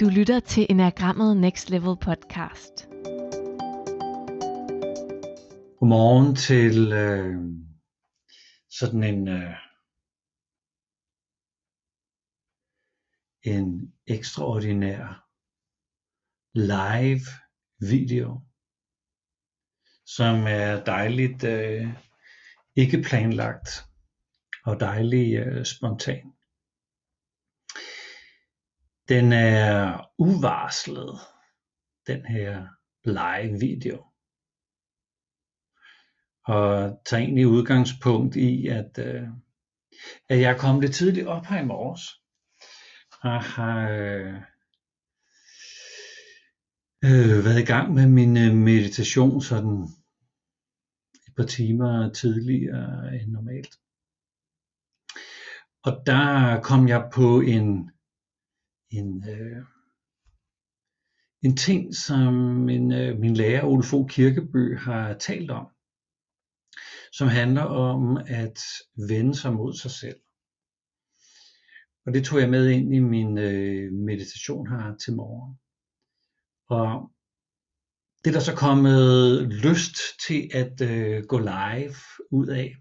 Du lytter til Enagrammet Next Level podcast. Godmorgen til øh, sådan en øh, en ekstraordinær live video, som er dejligt øh, ikke planlagt og dejligt øh, spontan. Den er uvarslet, den her live video. Og tager egentlig udgangspunkt i, at, øh, at jeg er kommet lidt tidligt op her i morges. Og har øh, øh, været i gang med min øh, meditation sådan et par timer tidligere end normalt. Og der kom jeg på en en, øh, en ting, som min, øh, min lærer Ole Fogh Kirkeby har talt om, som handler om at vende sig mod sig selv. Og det tog jeg med ind i min øh, meditation her til morgen. Og det er der så kommet lyst til at øh, gå live ud af.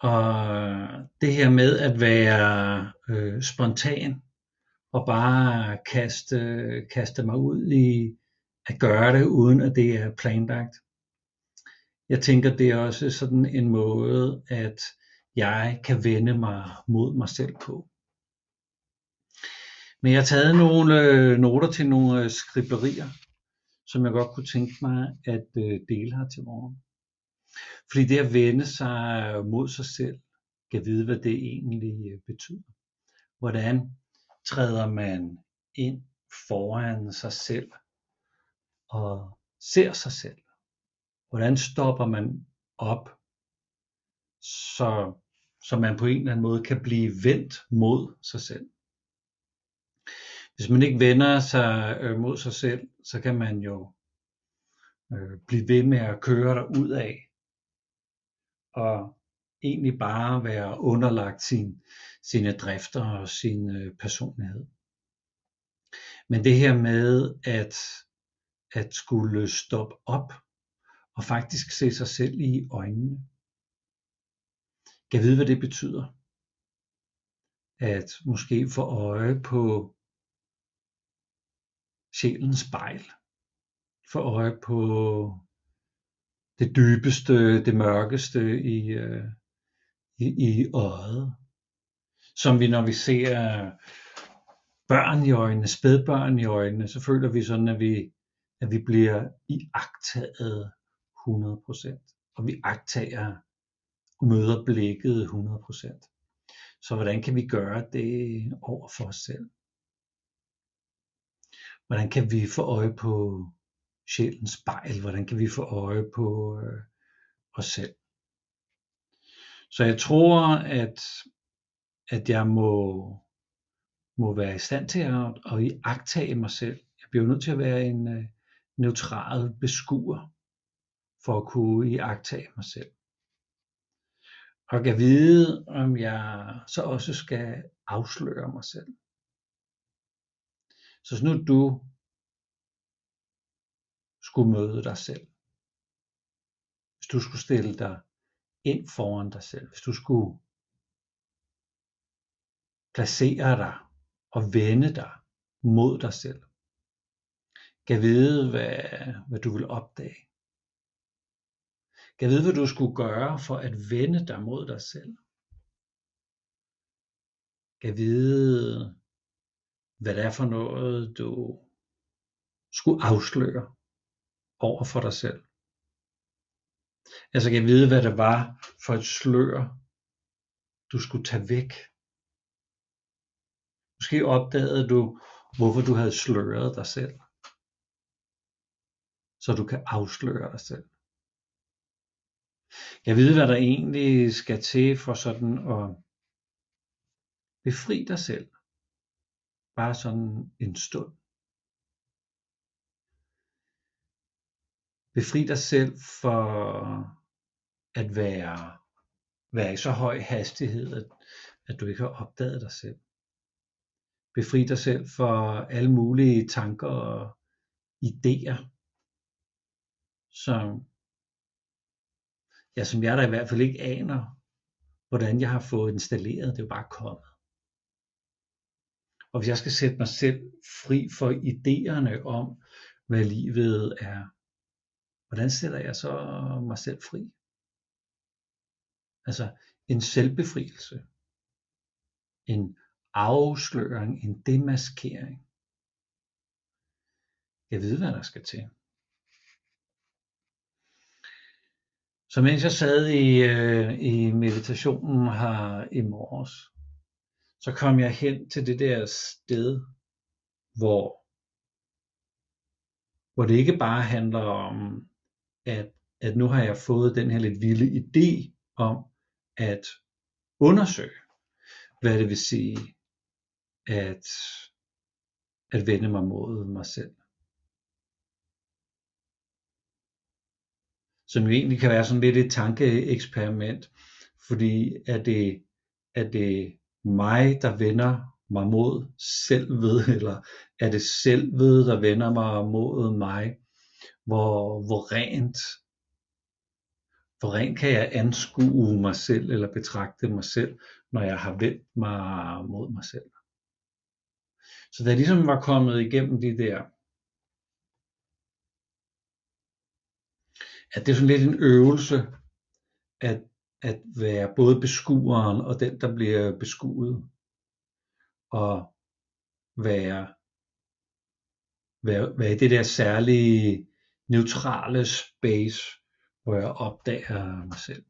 Og det her med at være øh, spontan og bare kaste, kaste mig ud i at gøre det, uden at det er planlagt. Jeg tænker, det er også sådan en måde, at jeg kan vende mig mod mig selv på. Men jeg har taget nogle øh, noter til nogle øh, skriblerier, som jeg godt kunne tænke mig at øh, dele her til morgen. Fordi det at vende sig øh, mod sig selv, kan vide, hvad det egentlig øh, betyder. Hvordan træder man ind foran sig selv og ser sig selv? Hvordan stopper man op, så, så man på en eller anden måde kan blive vendt mod sig selv? Hvis man ikke vender sig øh, mod sig selv, så kan man jo øh, blive ved med at køre der ud af og egentlig bare være underlagt sin, sine drifter og sin øh, personlighed. Men det her med at, at skulle stoppe op og faktisk se sig selv i øjnene, kan vide, hvad det betyder. At måske få øje på sjælens spejl. Få øje på det dybeste, det mørkeste i, øh, i, i øjet. Som vi, når vi ser børn i øjnene, spædbørn i øjnene, så føler vi sådan, at vi, at vi bliver iagtaget 100%. Og vi agtager og møder blikket 100%. Så hvordan kan vi gøre det over for os selv? Hvordan kan vi få øje på sjælens spejl? Hvordan kan vi få øje på øh, os selv? Så jeg tror, at, at jeg må, må være i stand til at, at iagtage mig selv. Jeg bliver nødt til at være en øh, neutral beskuer for at kunne iagtage mig selv. Og kan vide, om jeg så også skal afsløre mig selv. Så nu du skulle møde dig selv. Hvis du skulle stille dig ind foran dig selv. Hvis du skulle placere dig og vende dig mod dig selv. Kan vide, hvad, hvad du vil opdage. Kan vide, hvad du skulle gøre for at vende dig mod dig selv. Kan vide, hvad det er for noget, du skulle afsløre over for dig selv. Altså kan vide, hvad det var for et slør, du skulle tage væk. Måske opdagede du, hvorfor du havde sløret dig selv. Så du kan afsløre dig selv. Jeg ved, hvad der egentlig skal til for sådan at befri dig selv. Bare sådan en stund. Befri dig selv for at være, være i så høj hastighed, at, at du ikke har opdaget dig selv. Befri dig selv for alle mulige tanker og idéer, som, ja, som jeg da i hvert fald ikke aner, hvordan jeg har fået installeret. Det er jo bare kommet. Og hvis jeg skal sætte mig selv fri for idéerne om, hvad livet er, hvordan sætter jeg så mig selv fri? Altså en selvbefrielse, en afsløring, en demaskering. Jeg ved, hvad der skal til. Så mens jeg sad i, øh, i meditationen her i morges, så kom jeg hen til det der sted, hvor, hvor det ikke bare handler om, at, at nu har jeg fået den her lidt vilde idé om at undersøge, hvad det vil sige at, at vende mig mod mig selv. Som jo egentlig kan være sådan lidt et tankeeksperiment, fordi er det, er det mig, der vender mig mod selvet, eller er det selvet, der vender mig mod mig? Hvor, hvor rent hvor rent kan jeg anskue mig selv eller betragte mig selv, når jeg har vendt mig mod mig selv. Så da jeg ligesom var kommet igennem de der, at det er sådan lidt en øvelse, at, at være både beskueren og den, der bliver beskuet, og være, være, være i det der særlige neutrale space, hvor jeg opdager mig selv.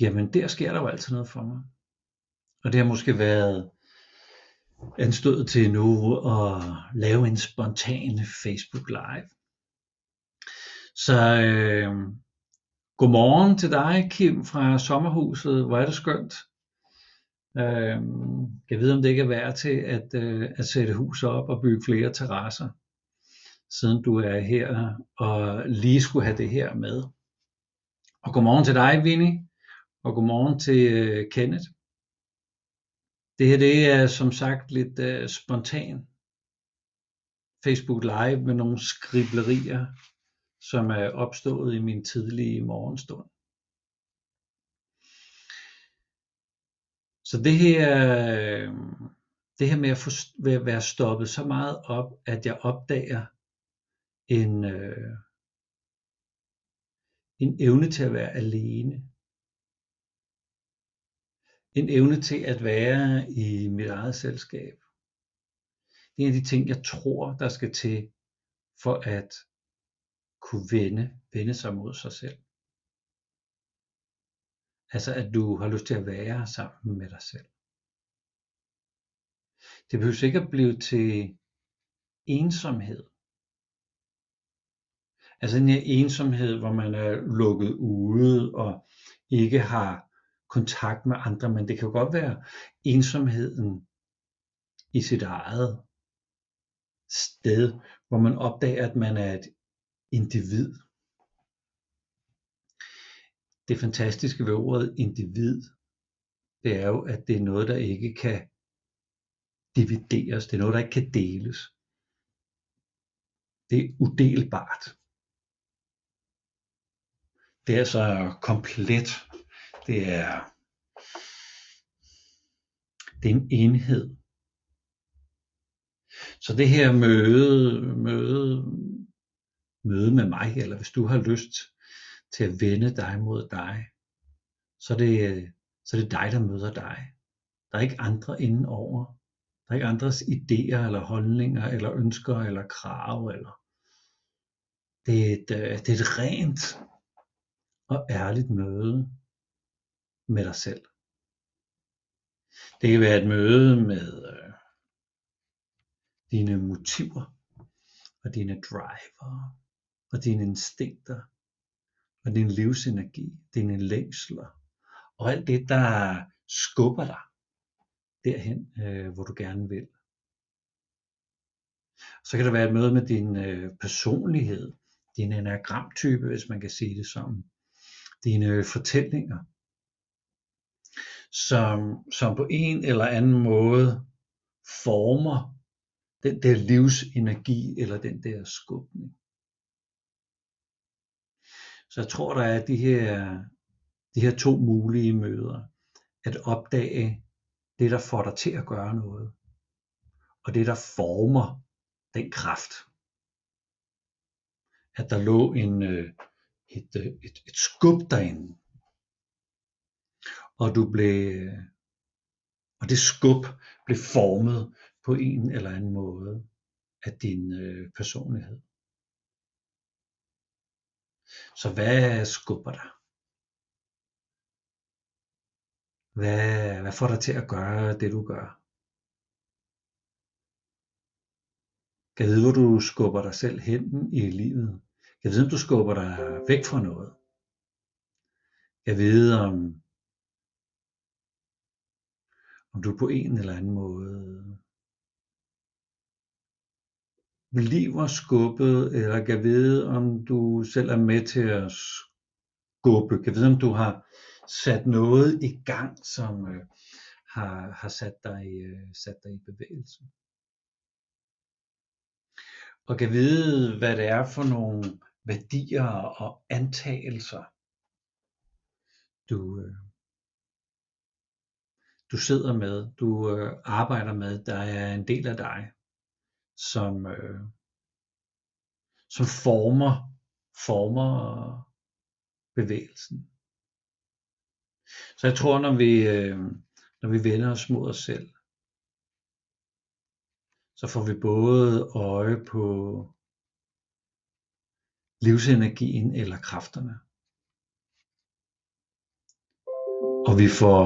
Jamen der sker der jo altid noget for mig. Og det har måske været anstødet til nu at lave en spontan Facebook Live. Så øh, godmorgen til dig, Kim fra sommerhuset. Hvor er det skønt. Øh, jeg ved, om det ikke er værd til at, øh, at sætte hus op og bygge flere terrasser, siden du er her og lige skulle have det her med. Og godmorgen til dig, Vinnie, og godmorgen til øh, Kenneth. Det her det er som sagt lidt uh, spontan Facebook Live med nogle skriblerier, som er opstået i min tidlige morgenstund. Så det her, øh, det her med at, få, at være stoppet så meget op, at jeg opdager en, øh, en evne til at være alene en evne til at være i mit eget selskab. Det er en af de ting, jeg tror, der skal til for at kunne vende, vende sig mod sig selv. Altså at du har lyst til at være sammen med dig selv. Det behøver ikke at blive til ensomhed. Altså den her ensomhed, hvor man er lukket ude og ikke har kontakt med andre, men det kan jo godt være ensomheden i sit eget sted, hvor man opdager, at man er et individ. Det fantastiske ved ordet individ, det er jo, at det er noget, der ikke kan divideres. Det er noget, der ikke kan deles. Det er udelbart. Det er så komplet det er, det er en enhed. Så det her møde, møde, møde med mig, eller hvis du har lyst til at vende dig mod dig, så er det, så er det dig, der møder dig. Der er ikke andre indenover. Der er ikke andres idéer, eller holdninger, eller ønsker, eller krav. Eller... Det, er et, det er et rent og ærligt møde med dig selv. Det kan være et møde med øh, dine motiver og dine driver og dine instinkter og din livsenergi, dine længsler og alt det, der skubber dig derhen, øh, hvor du gerne vil. Så kan der være et møde med din øh, personlighed, din enagramtype, hvis man kan sige det sådan, dine fortællinger, som, som på en eller anden måde former den der livsenergi eller den der skubning. Så jeg tror, der er de her, de her to mulige møder. At opdage det, der får dig til at gøre noget, og det, der former den kraft. At der lå en, øh, et, øh, et, et skub derinde, og du blev, og det skub blev formet på en eller anden måde af din øh, personlighed. Så hvad skubber dig? Hvad, hvad får dig til at gøre det, du gør? Kan vide, hvor du skubber dig selv hen i livet? Jeg ved, om du skubber dig væk fra noget? Jeg ved, om, om du på en eller anden måde bliver skubbet, eller kan vide, om du selv er med til at skubbe. Kan vide, om du har sat noget i gang, som øh, har, har sat, dig, øh, sat dig i bevægelse. Og kan vide, hvad det er for nogle værdier og antagelser, du, øh, du sidder med, du øh, arbejder med, der er en del af dig, som, øh, som former, former bevægelsen. Så jeg tror, når vi, øh, når vi vender os mod os selv, så får vi både øje på livsenergien eller kræfterne. Og vi får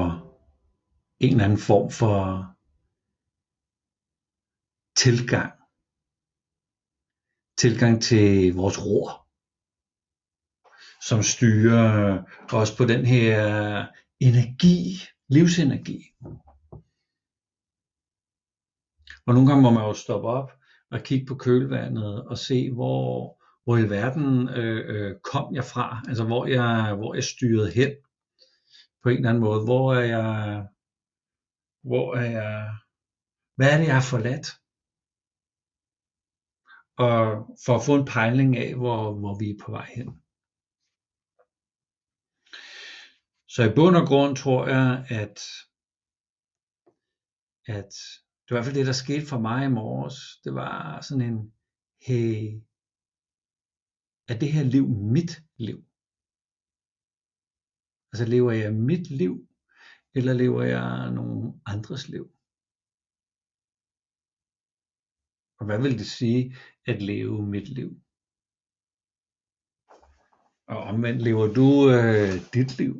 en eller anden form for tilgang. Tilgang til vores ror som styrer os på den her energi, livsenergi. Og nogle gange må man jo stoppe op og kigge på kølvandet og se, hvor, hvor i verden øh, øh, kom jeg fra, altså hvor jeg, hvor jeg styrede hen på en eller anden måde. Hvor er jeg, hvor er jeg, hvad er det, jeg har forladt? Og for at få en pejling af, hvor, hvor vi er på vej hen. Så i bund og grund tror jeg, at, at det var i hvert fald det, der skete for mig i morges. Det var sådan en, hey, er det her liv mit liv? Altså lever jeg mit liv, eller lever jeg nogen andres liv? Og hvad vil det sige at leve mit liv? Og omvendt lever du øh, dit liv?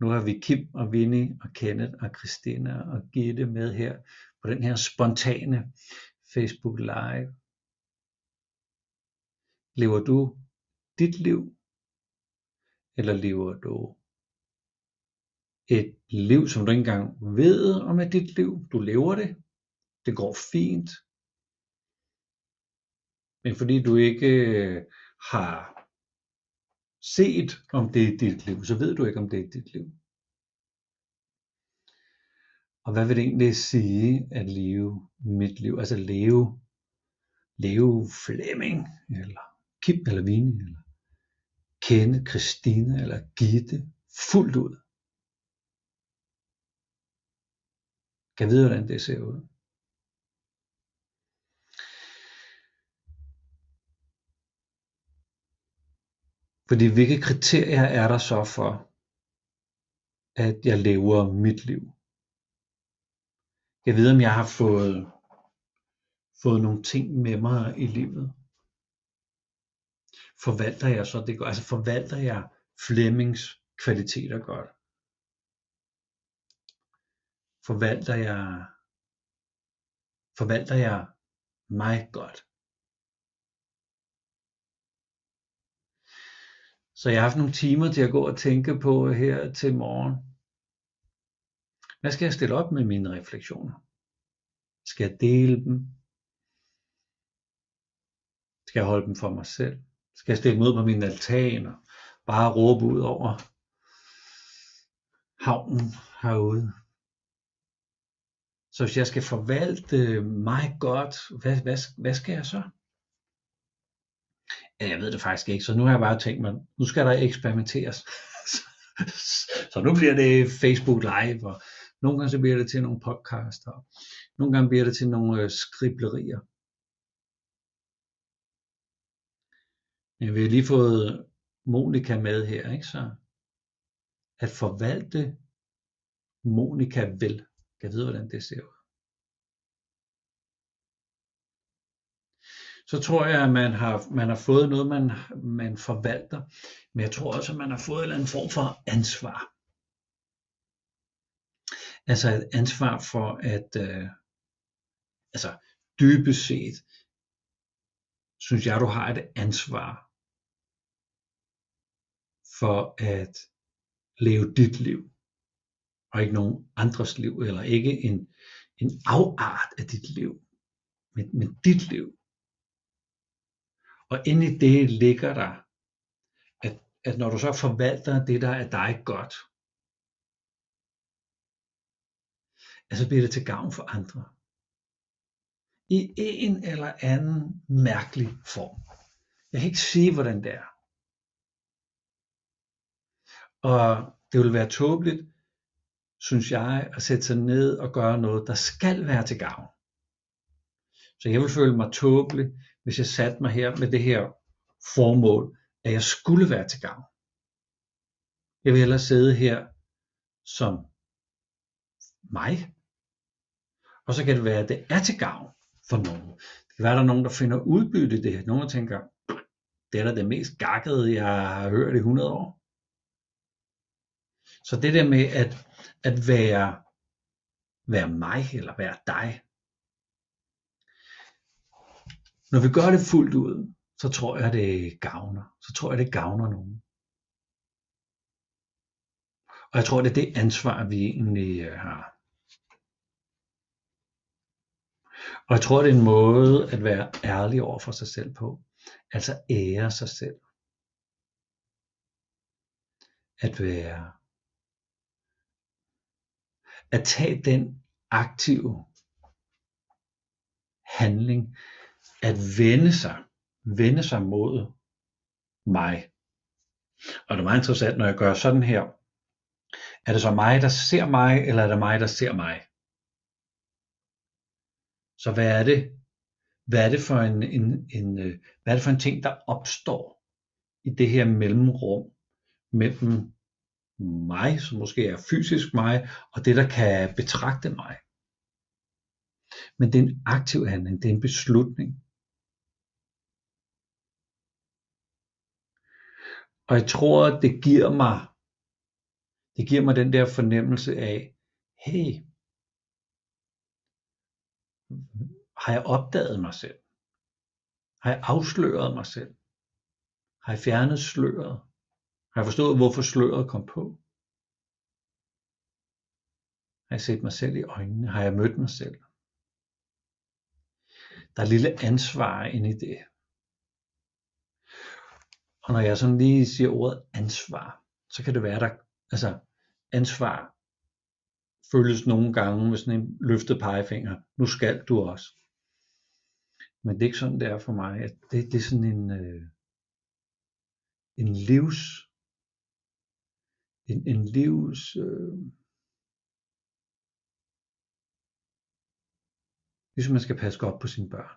Nu har vi Kim og Vinnie og Kenneth og Christina og Gitte med her på den her spontane Facebook Live. Lever du dit liv? Eller lever du et liv, som du ikke engang ved om er dit liv? Du lever det. Det går fint. Men fordi du ikke øh, har set, om det er dit liv, så ved du ikke, om det er dit liv. Og hvad vil det egentlig sige at leve mit liv? Altså leve, leve Flemming, eller Kim, eller Vini, eller kende Christine, eller Gitte, fuldt ud. Kan vide, hvordan det ser ud. Fordi hvilke kriterier er der så for, at jeg lever mit liv? Jeg ved, om jeg har fået, fået nogle ting med mig i livet. Forvalter jeg så det godt? Altså forvalter jeg Flemmings kvaliteter godt? Forvalter jeg, forvalter jeg mig godt? Så jeg har haft nogle timer til at gå og tænke på her til morgen. Hvad skal jeg stille op med mine refleksioner? Skal jeg dele dem? Skal jeg holde dem for mig selv? Skal jeg stille mig ud på min altan og bare råbe ud over havnen herude. Så hvis jeg skal forvalte mig godt, hvad, hvad, hvad skal jeg så? Ja, jeg ved det faktisk ikke, så nu har jeg bare tænkt mig, nu skal der eksperimenteres. så nu bliver det Facebook Live, og nogle gange så bliver det til nogle podcaster, nogle gange bliver det til nogle øh, skriblerier. Men vi har lige fået Monika med her, ikke så? At forvalte Monika vel. Jeg ved, hvordan det ser ud. Så tror jeg, at man har, man har fået noget, man, man forvalter. Men jeg tror også, at man har fået en eller anden form for ansvar. Altså et ansvar for at, øh, altså dybest set, synes jeg, du har et ansvar for at leve dit liv, og ikke nogen andres liv, eller ikke en, en afart af dit liv, men, men dit liv. Og inde i det ligger der, at, at når du så forvalter det, der er dig godt, at så bliver det til gavn for andre. I en eller anden mærkelig form. Jeg kan ikke sige, hvordan det er. Og det vil være tåbeligt, synes jeg, at sætte sig ned og gøre noget, der skal være til gavn. Så jeg vil føle mig tåbelig, hvis jeg satte mig her med det her formål, at jeg skulle være til gavn. Jeg vil hellere sidde her som mig. Og så kan det være, at det er til gavn for nogen. Det kan være, at der er nogen, der finder udbytte i det. Nogen tænker, det er da det mest gakkede, jeg har hørt i 100 år. Så det der med at, at være, være mig eller være dig, når vi gør det fuldt ud, så tror jeg, det gavner. Så tror jeg, det gavner nogen. Og jeg tror, det er det ansvar, vi egentlig øh, har. Og jeg tror, det er en måde at være ærlig over for sig selv på. Altså ære sig selv. At være at tage den aktive handling, at vende sig, vende sig mod mig. Og det er meget interessant, når jeg gør sådan her. Er det så mig, der ser mig, eller er det mig, der ser mig? Så hvad er det? Hvad er det for en, en, en, øh, hvad er det for en ting, der opstår i det her mellemrum mellem mig, som måske er fysisk mig, og det, der kan betragte mig. Men det er en aktiv handling, det er en beslutning. Og jeg tror, det giver mig, det giver mig den der fornemmelse af, hey, har jeg opdaget mig selv? Har jeg afsløret mig selv? Har jeg fjernet sløret? Har jeg forstået, hvorfor sløret kom på? Har jeg set mig selv i øjnene? Har jeg mødt mig selv? Der er et lille ansvar inde i det. Og når jeg sådan lige siger ordet ansvar, så kan det være, der altså ansvar føles nogle gange med sådan en løftet pegefinger. Nu skal du også. Men det er ikke sådan, det er for mig. At Det, det er sådan en, øh, en livs en, en livs øh, ligesom man skal passe godt på sine børn.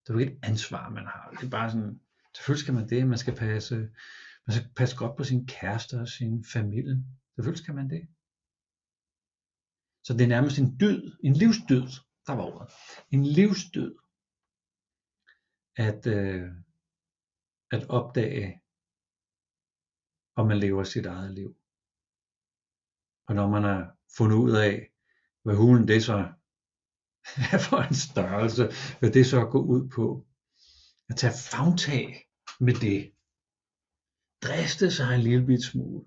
Det er jo ikke et ansvar, man har. Det er bare sådan, selvfølgelig skal man det. Man skal passe, man skal passe godt på sin kæreste og sin familie. Selvfølgelig skal man det. Så det er nærmest en død, en livsdød, der var ordet. En livsdød, at, øh, at opdage, og man lever sit eget liv. Og når man har fundet ud af, hvad hulen det så er for en størrelse, hvad det så går ud på, at tage fagtag med det, driste sig en lille bit smule.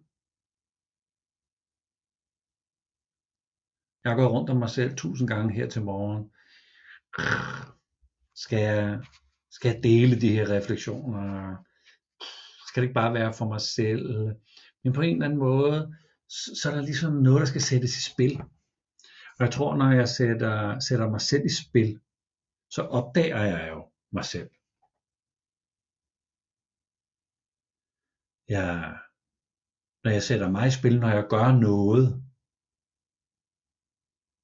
Jeg går rundt om mig selv tusind gange her til morgen. Skal jeg, skal jeg dele de her refleksioner? Skal det ikke bare være for mig selv? Men på en eller anden måde, så, er der ligesom noget, der skal sættes i spil. Og jeg tror, når jeg sætter, sætter mig selv i spil, så opdager jeg jo mig selv. Jeg, når jeg sætter mig i spil, når jeg gør noget,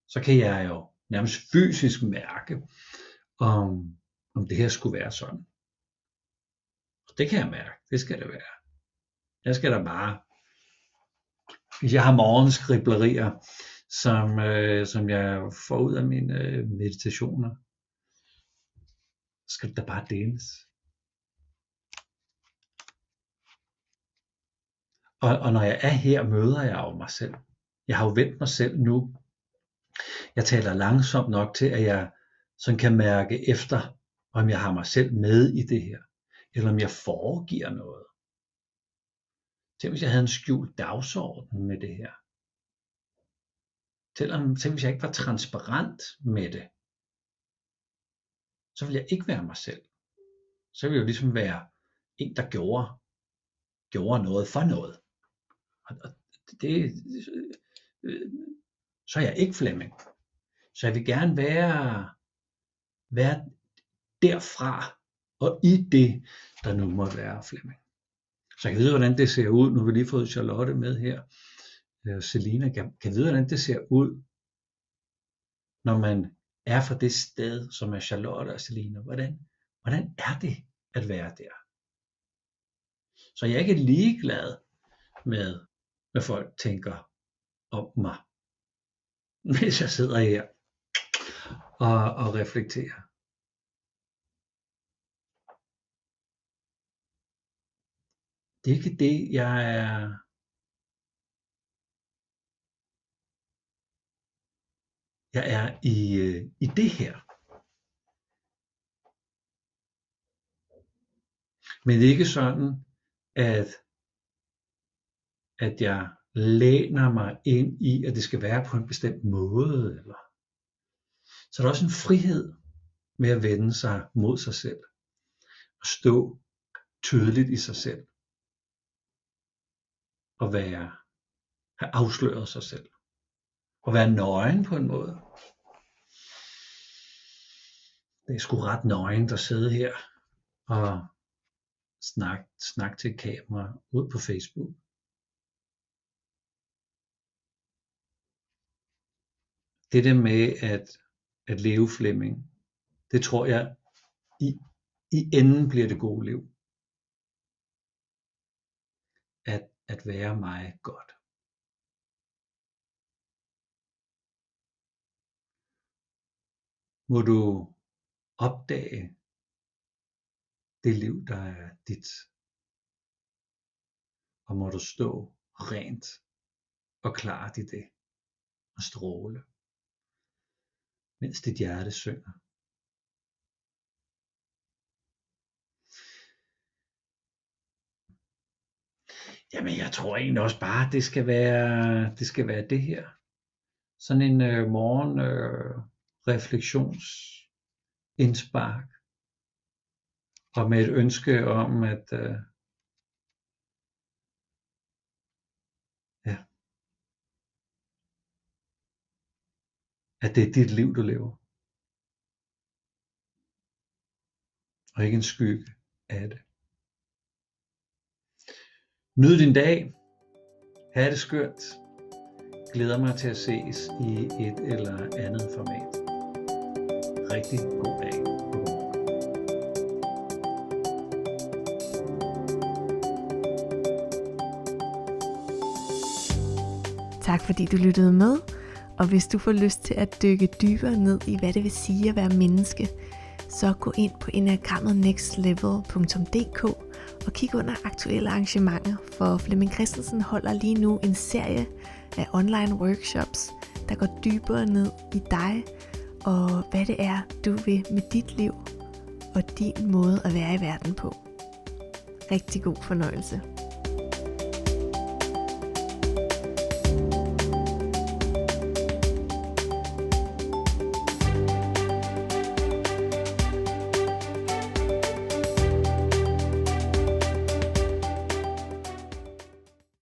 så kan jeg jo nærmest fysisk mærke, om, om det her skulle være sådan. Det kan jeg mærke, det skal det være. Jeg skal da bare, hvis jeg har morgenskriblerier, som, øh, som jeg får ud af mine øh, meditationer, skal det da bare deles. Og, og når jeg er her, møder jeg jo mig selv. Jeg har jo vendt mig selv nu. Jeg taler langsomt nok til, at jeg sådan kan mærke efter, om jeg har mig selv med i det her, eller om jeg foregiver noget. Tænk hvis jeg havde en skjult dagsorden med det her. Tænk hvis jeg ikke var transparent med det. Så ville jeg ikke være mig selv. Så ville jeg jo ligesom være en, der gjorde, gjorde noget for noget. Og det, øh, så er jeg ikke Flemming. Så jeg vil gerne være, være derfra og i det, der nu må være Flemming. Så jeg kan vide, hvordan det ser ud. Nu har vi lige fået Charlotte med her. Øh, Selina kan, kan vide, hvordan det ser ud, når man er fra det sted, som er Charlotte og Selina. Hvordan, hvordan er det at være der? Så jeg er ikke ligeglad med, hvad folk tænker om mig, hvis jeg sidder her og, og reflekterer. Det er ikke det, jeg er jeg er i, øh, i det her. Men det er ikke sådan, at, at jeg læner mig ind i, at det skal være på en bestemt måde. Eller. Så der er også en frihed med at vende sig mod sig selv. Og stå tydeligt i sig selv at være, have afsløret sig selv. Og være nøgen på en måde. Det er sgu ret nøgen at sidde her og snakke snak til kamera ud på Facebook. Det der med at, at leve Flemming, det tror jeg i, i enden bliver det gode liv. At, være mig godt. må du opdage det liv, der er dit. Og må du stå rent og klart i det og stråle, mens dit hjerte synger. Jamen, jeg tror egentlig også bare, det skal være det, skal være det her. Sådan en øh, morgen øh, refleksionsindspark og med et ønske om at øh, ja, at det er dit liv, du lever. Og ikke en skygge af det. Nyd din dag. Ha' det skønt. Glæder mig til at ses i et eller andet format rigtig god dag Tak fordi du lyttede med, og hvis du får lyst til at dykke dybere ned i, hvad det vil sige at være menneske, så gå ind på enagrammetnextlevel.dk og kig under aktuelle arrangementer, for Flemming Christensen holder lige nu en serie af online workshops, der går dybere ned i dig, og hvad det er, du vil med dit liv og din måde at være i verden på. Rigtig god fornøjelse.